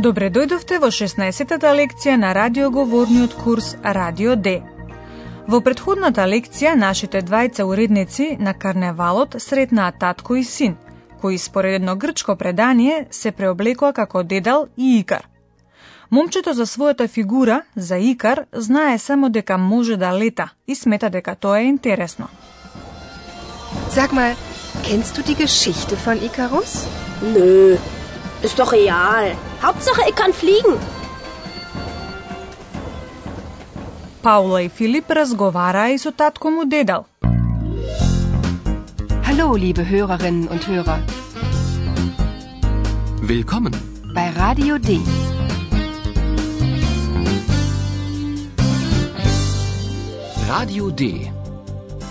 Добре дојдовте во 16-та лекција на радиоговорниот курс Радио Д. Во предходната лекција нашите двајца уредници на карневалот сретнаа татко и син, кои според едно грчко предание се преоблекоа како Дедал и Икар. Момчето за својата фигура, за Икар, знае само дека може да лета и смета дека тоа е интересно. Sag mal, kennst du die Geschichte von Icarus? Nö, ist doch real. Hauptsache, ich kann fliegen. Paula i e Filip razgovara i su u Dedal. Hallo, liebe Hörerinnen und Hörer. Willkommen bei Radio D. Radio D.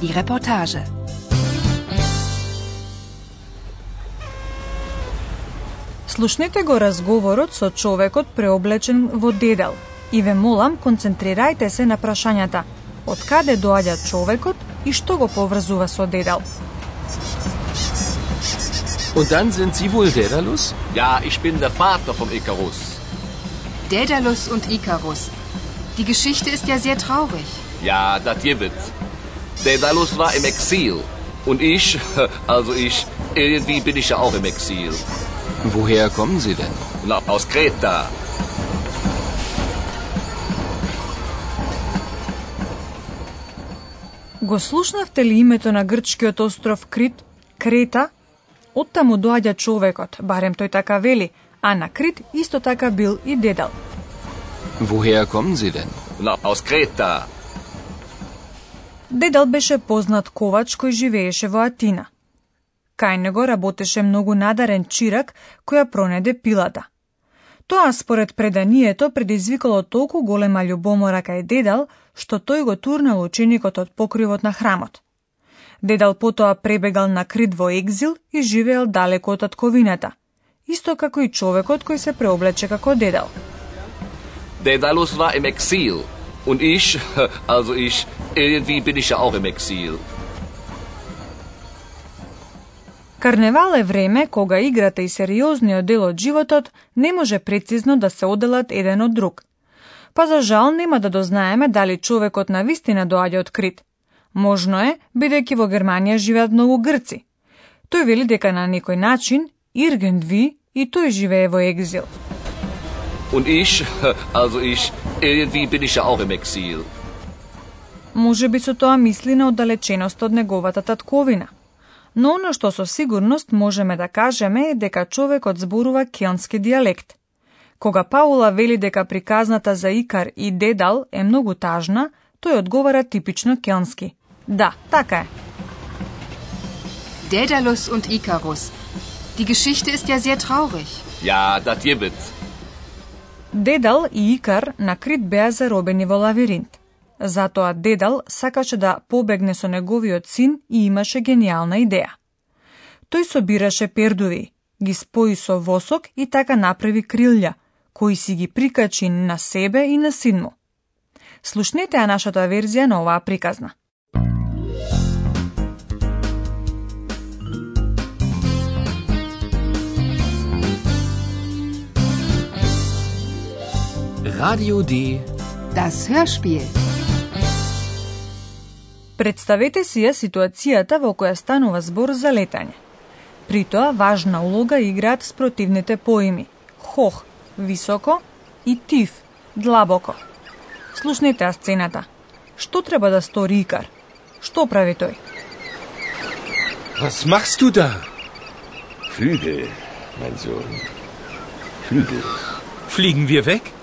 Die Reportage. Слушнете го разговорот со човекот преоблечен во Дедал и ве молам концентрирајте се на прашањата од каде доаѓа човекот и што го поврзува со Дедал. Und dann sind Sie wohl Daedalus? Ja, ich bin der Vater vom Icarus. Daedalus und Icarus. Die Geschichte ist ja sehr traurig. Ja, das gibt. Daedalus war im Exil. Und ich, also ich, irgendwie bin ich ja auch im Exil. Woher kommen Sie denn? Na, aus Kreta. Го слушнавте ли името на грчкиот остров Крит, Крета? Оттаму доаѓа човекот, барем тој така вели, а на Крит исто така бил и Дедал. Woher kommen Sie denn? Na, aus Kreta. Дедал беше познат ковач кој живееше во Атина. Кај него работеше многу надарен чирак која пронеде пилата. Тоа според преданието предизвикало толку голема љубомора кај Дедал, што тој го турнал ученикот од покривот на храмот. Дедал потоа пребегал на Крит во екзил и живеел далеко од татковината, исто како и човекот кој се преоблече како Дедал. Дедалус war im Exil. Und ich, also ich, irgendwie bin ich ja auch im Exil. Карневал е време кога играта и сериозниот дел од животот не може прецизно да се оделат еден од друг. Па за жал нема да дознаеме дали човекот на вистина доаѓа од Крит. Можно е, бидејќи во Германија живеат многу грци. Тој вели дека на некој начин Ирген Ви и тој живее во екзил. Und ich, also ich, irgendwie bin ich ja auch im Exil. Може би со тоа мисли на оддалеченост од неговата татковина. Но оно што со сигурност можеме да кажеме е дека човекот зборува келнски диалект. Кога Паула вели дека приказната за Икар и Дедал е многу тажна, тој одговара типично келнски. Да, така е. Daedalus und Icarus. Die Geschichte ist ja sehr traurig. Ja, das gibt. Дедал и Икар на Крит беа заробени во лавиринт. Затоа Дедал сакаше да побегне со неговиот син и имаше гениална идеја. Тој собираше пердуви, ги спои со восок и така направи крилја, кои си ги прикачи на себе и на син му. Слушнете ја нашата верзија на оваа приказна. Radio D. Das Hörspiel. Представете си ја ситуацијата во која станува збор за летање. При тоа важна улога играат спротивните поими хох – високо и тиф – длабоко. Слушнете ја сцената. Што треба да стори Икар? Што прави тој? Was machst du da? Flügel, mein Sohn. Flügel. Fliegen wir weg?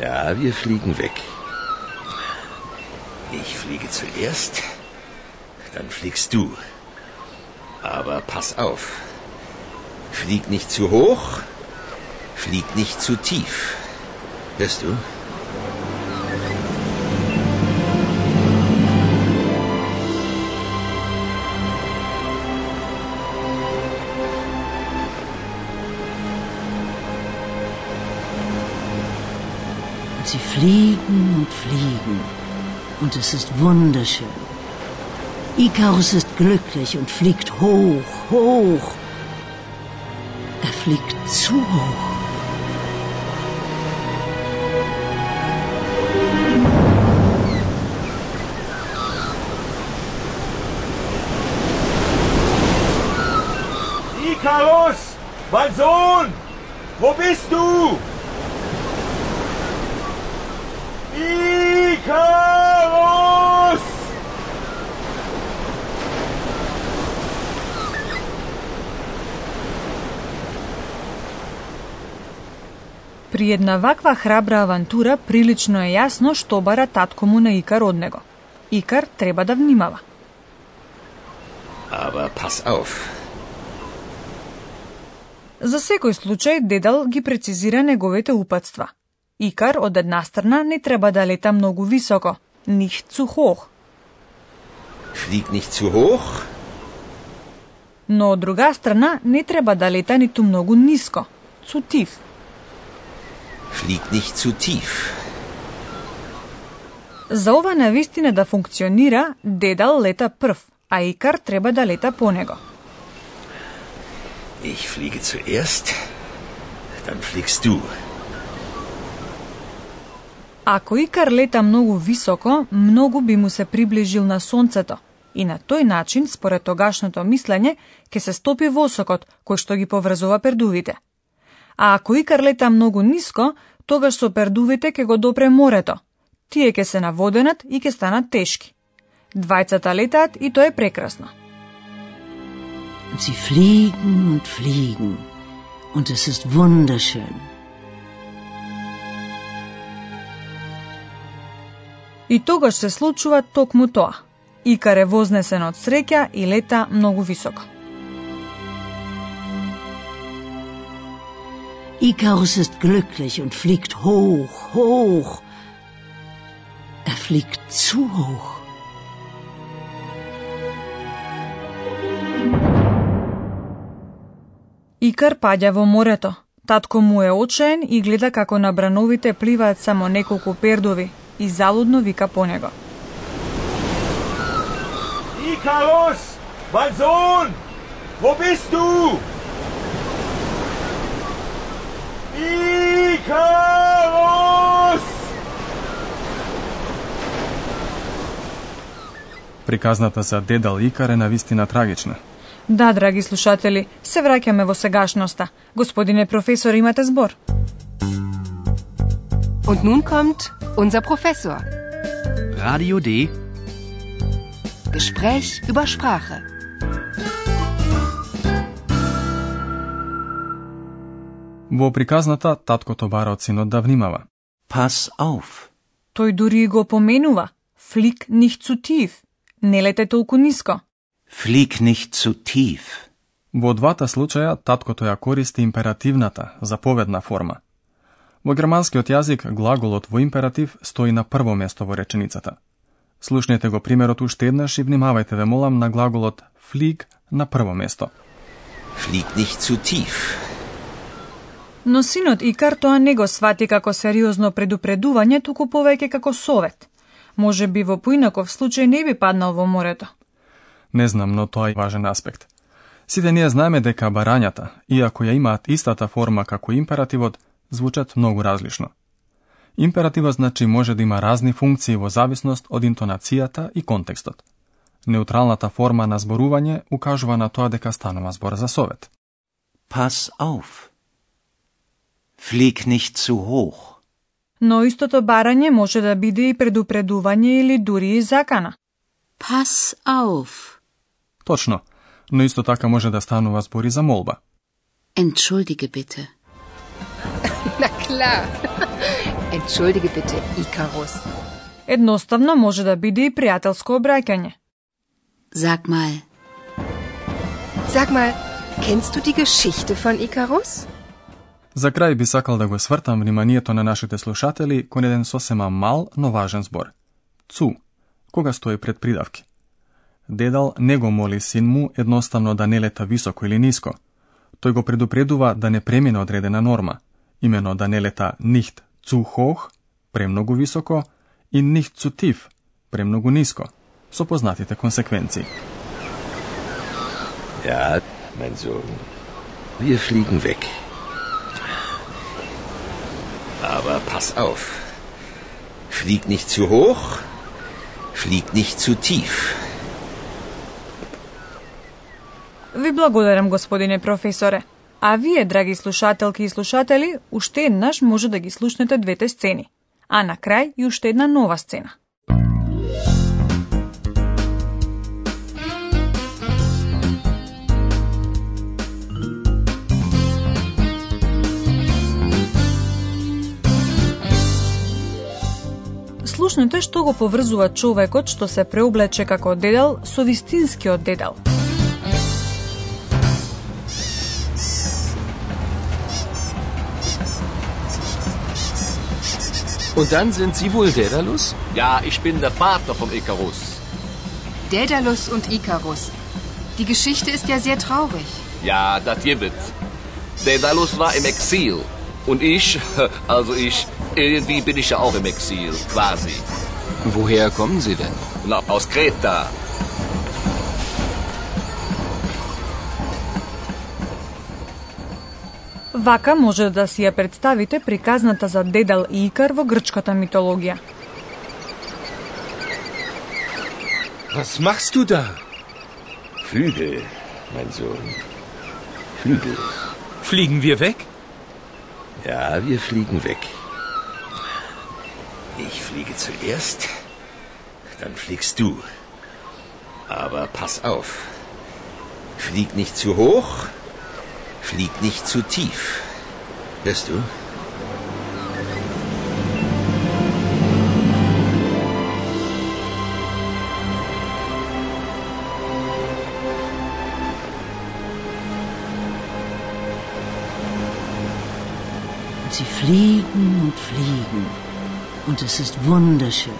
Ja, wir fliegen weg. Ich fliege zuerst, dann fliegst du. Aber pass auf. Flieg nicht zu hoch, flieg nicht zu tief. Hörst du? Sie fliegen und fliegen. Und es ist wunderschön. Ikarus ist glücklich und fliegt hoch, hoch. Er fliegt zu hoch. Ikarus! Mein Sohn! Wo bist du? Ikarus! При една ваква храбра авантура прилично е јасно што бара татко му на Икар од него. Икар треба да внимава. Aber pass auf. За секој случај дедал ги прецизира неговите упатства. Икар од една страна не треба да лета многу високо, nicht zu hoch, Flieg nicht zu hoch. но од друга страна не треба да лета ниту многу ниско, zu tief. Flieg nicht zu tief. За ова навистина да функционира, дедал лета прв, а Икар треба да лета по него. Ich fliege zuerst. Dann fliegst du. Ако Икар лета многу високо, многу би му се приближил на сонцето и на тој начин, според тогашното мислење, ќе се стопи восокот кој што ги поврзува пердувите. А ако Икар лета многу ниско, тогаш со пердувите ќе го допре морето. Тие ќе се наводенат и ќе станат тешки. Двајцата летаат и тоа е прекрасно. Sie fliegen und fliegen. Und es ist wunderschön. И тогаш се случува токму тоа. Икар е вознесен од среќа и лета многу високо. Ikarus ist glücklich und fliegt hoch, hoch. Er fliegt zu hoch. Икар паѓа во морето. Татко му е очаен и гледа како на брановите пливаат само неколку пердови и залудно вика по него. Ikarus! Mein Sohn! Wo bist du? Приказната за дедал Икар е навистина трагична. Да, драги слушатели, се враќаме во сегашноста. Господине професор, имате збор. Und nun kommt unser Professor. Radio D. Gespräch über Sprache. Во приказната, таткото бара од синот да внимава. Pass auf. Тој дури и го поменува. Флик nicht zu tief. Не лете толку ниско. Flieg nicht zu tief. Во двата случаја, таткото ја користи императивната, заповедна форма. Во германскиот јазик, глаголот во императив стои на прво место во реченицата. Слушнете го примерот уште еднаш и внимавајте ве молам на глаголот flieg на прво место. Flieg nicht zu tief. Но синот Икар тоа не го свати како сериозно предупредување, туку повеќе како совет. Може би во поинаков случај не би паднал во морето. Не знам, но тоа е важен аспект. Сите ние знаеме дека барањата, иако ја имаат истата форма како императивот, звучат многу различно. Императивот значи може да има разни функции во зависност од интонацијата и контекстот. Неутралната форма на зборување укажува на тоа дека станува збор за совет. Pass auf. Flieg nicht zu hoch. Но истото барање може да биде и предупредување или дури и закана. Pass auf. Точно, но исто така може да станува збори за молба. Entschuldige bitte. Na klar. Entschuldige bitte, Icarus. Едноставно може да биде и пријателско обраќање. Sag mal, Sag mal, kennst du die Geschichte von Icarus? За крај би сакал да го свртам вниманието на нашите слушатели кон еден сосема мал, но важен збор. Цу, кога стои пред придавки. Дедал не го моли син му едноставно да не лета високо или ниско. Тој го предупредува да не премине одредена норма, имено да не лета нихт цу хох, премногу високо и нихт цу тиф, премногу ниско, со познатите консеквенции. Ja, mein Sohn, wir fliegen weg. Aber pass auf. Flieg nicht zu hoch, flieg nicht zu tief. Ви благодарам, господине професоре. А вие, драги слушателки и слушатели, уште еднаш може да ги слушнете двете сцени. А на крај и уште една нова сцена. Слушнете што го поврзува човекот што се преоблече како дедал со вистинскиот дедал – Und dann sind Sie wohl Daedalus? Ja, ich bin der Vater von Icarus. Daedalus und Icarus. Die Geschichte ist ja sehr traurig. Ja, das gibt Daedalus war im Exil. Und ich, also ich, irgendwie bin ich ja auch im Exil, quasi. Woher kommen Sie denn? Na, aus Kreta. Вака може да си ја представите приказната за Дедал и Икар во грчката митологија. Was machst du da? Flügel, mein Sohn. Flügel. Fliegen wir weg? Ja, wir fliegen weg. Ich fliege zuerst, dann fliegst du. Aber pass auf. Flieg nicht zu hoch, flieg nicht zu tief. Hörst du? Sie fliegen und fliegen. Und es ist wunderschön.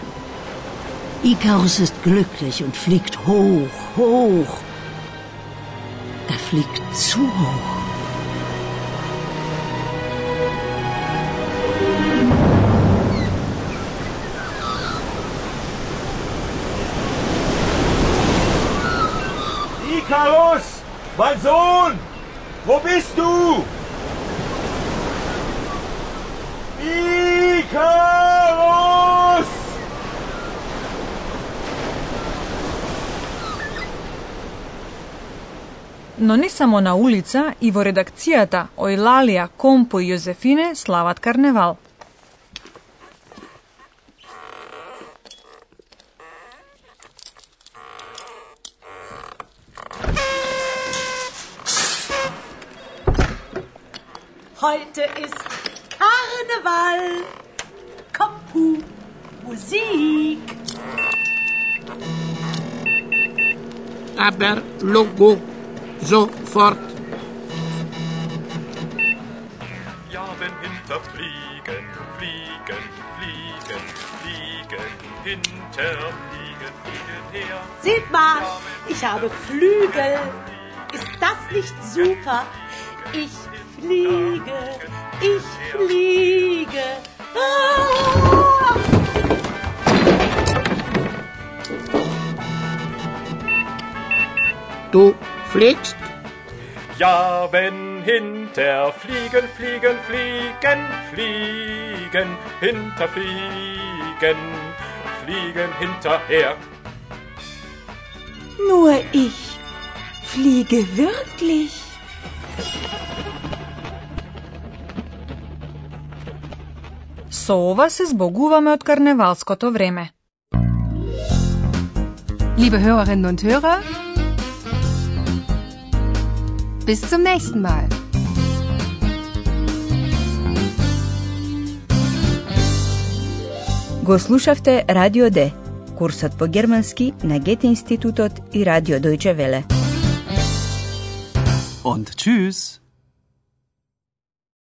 Ikarus ist glücklich und fliegt hoch, hoch. Er fliegt zu hoch. Icarus! Mein Sohn! Wo bist du? Icarus! Но не само на улица и во редакцијата Ојлалија, Компо и Јозефине слават карневал. Heute ist Karneval. Kompu, Musik. Aber Logo sofort. Ja, wenn hinter fliegen, fliegen, fliegen, fliegen, hinter fliegen, fliegen her. Seht mal, ich habe Flügel. Ist das nicht super? Ich fliege, ich fliege. Ah! Du fliegst? Ja, wenn hinter fliegen, fliegen, fliegen, fliegen, hinter fliegen, fliegen hinterher. Nur ich fliege wirklich. Со ова се збогуваме од карневалското време. Liebe Hörerinnen und Hörer, bis zum nächsten Mal. Го слушавте Радио Д, курсот по германски на Гете институтот и Радио Дојче Веле. Und tschüss.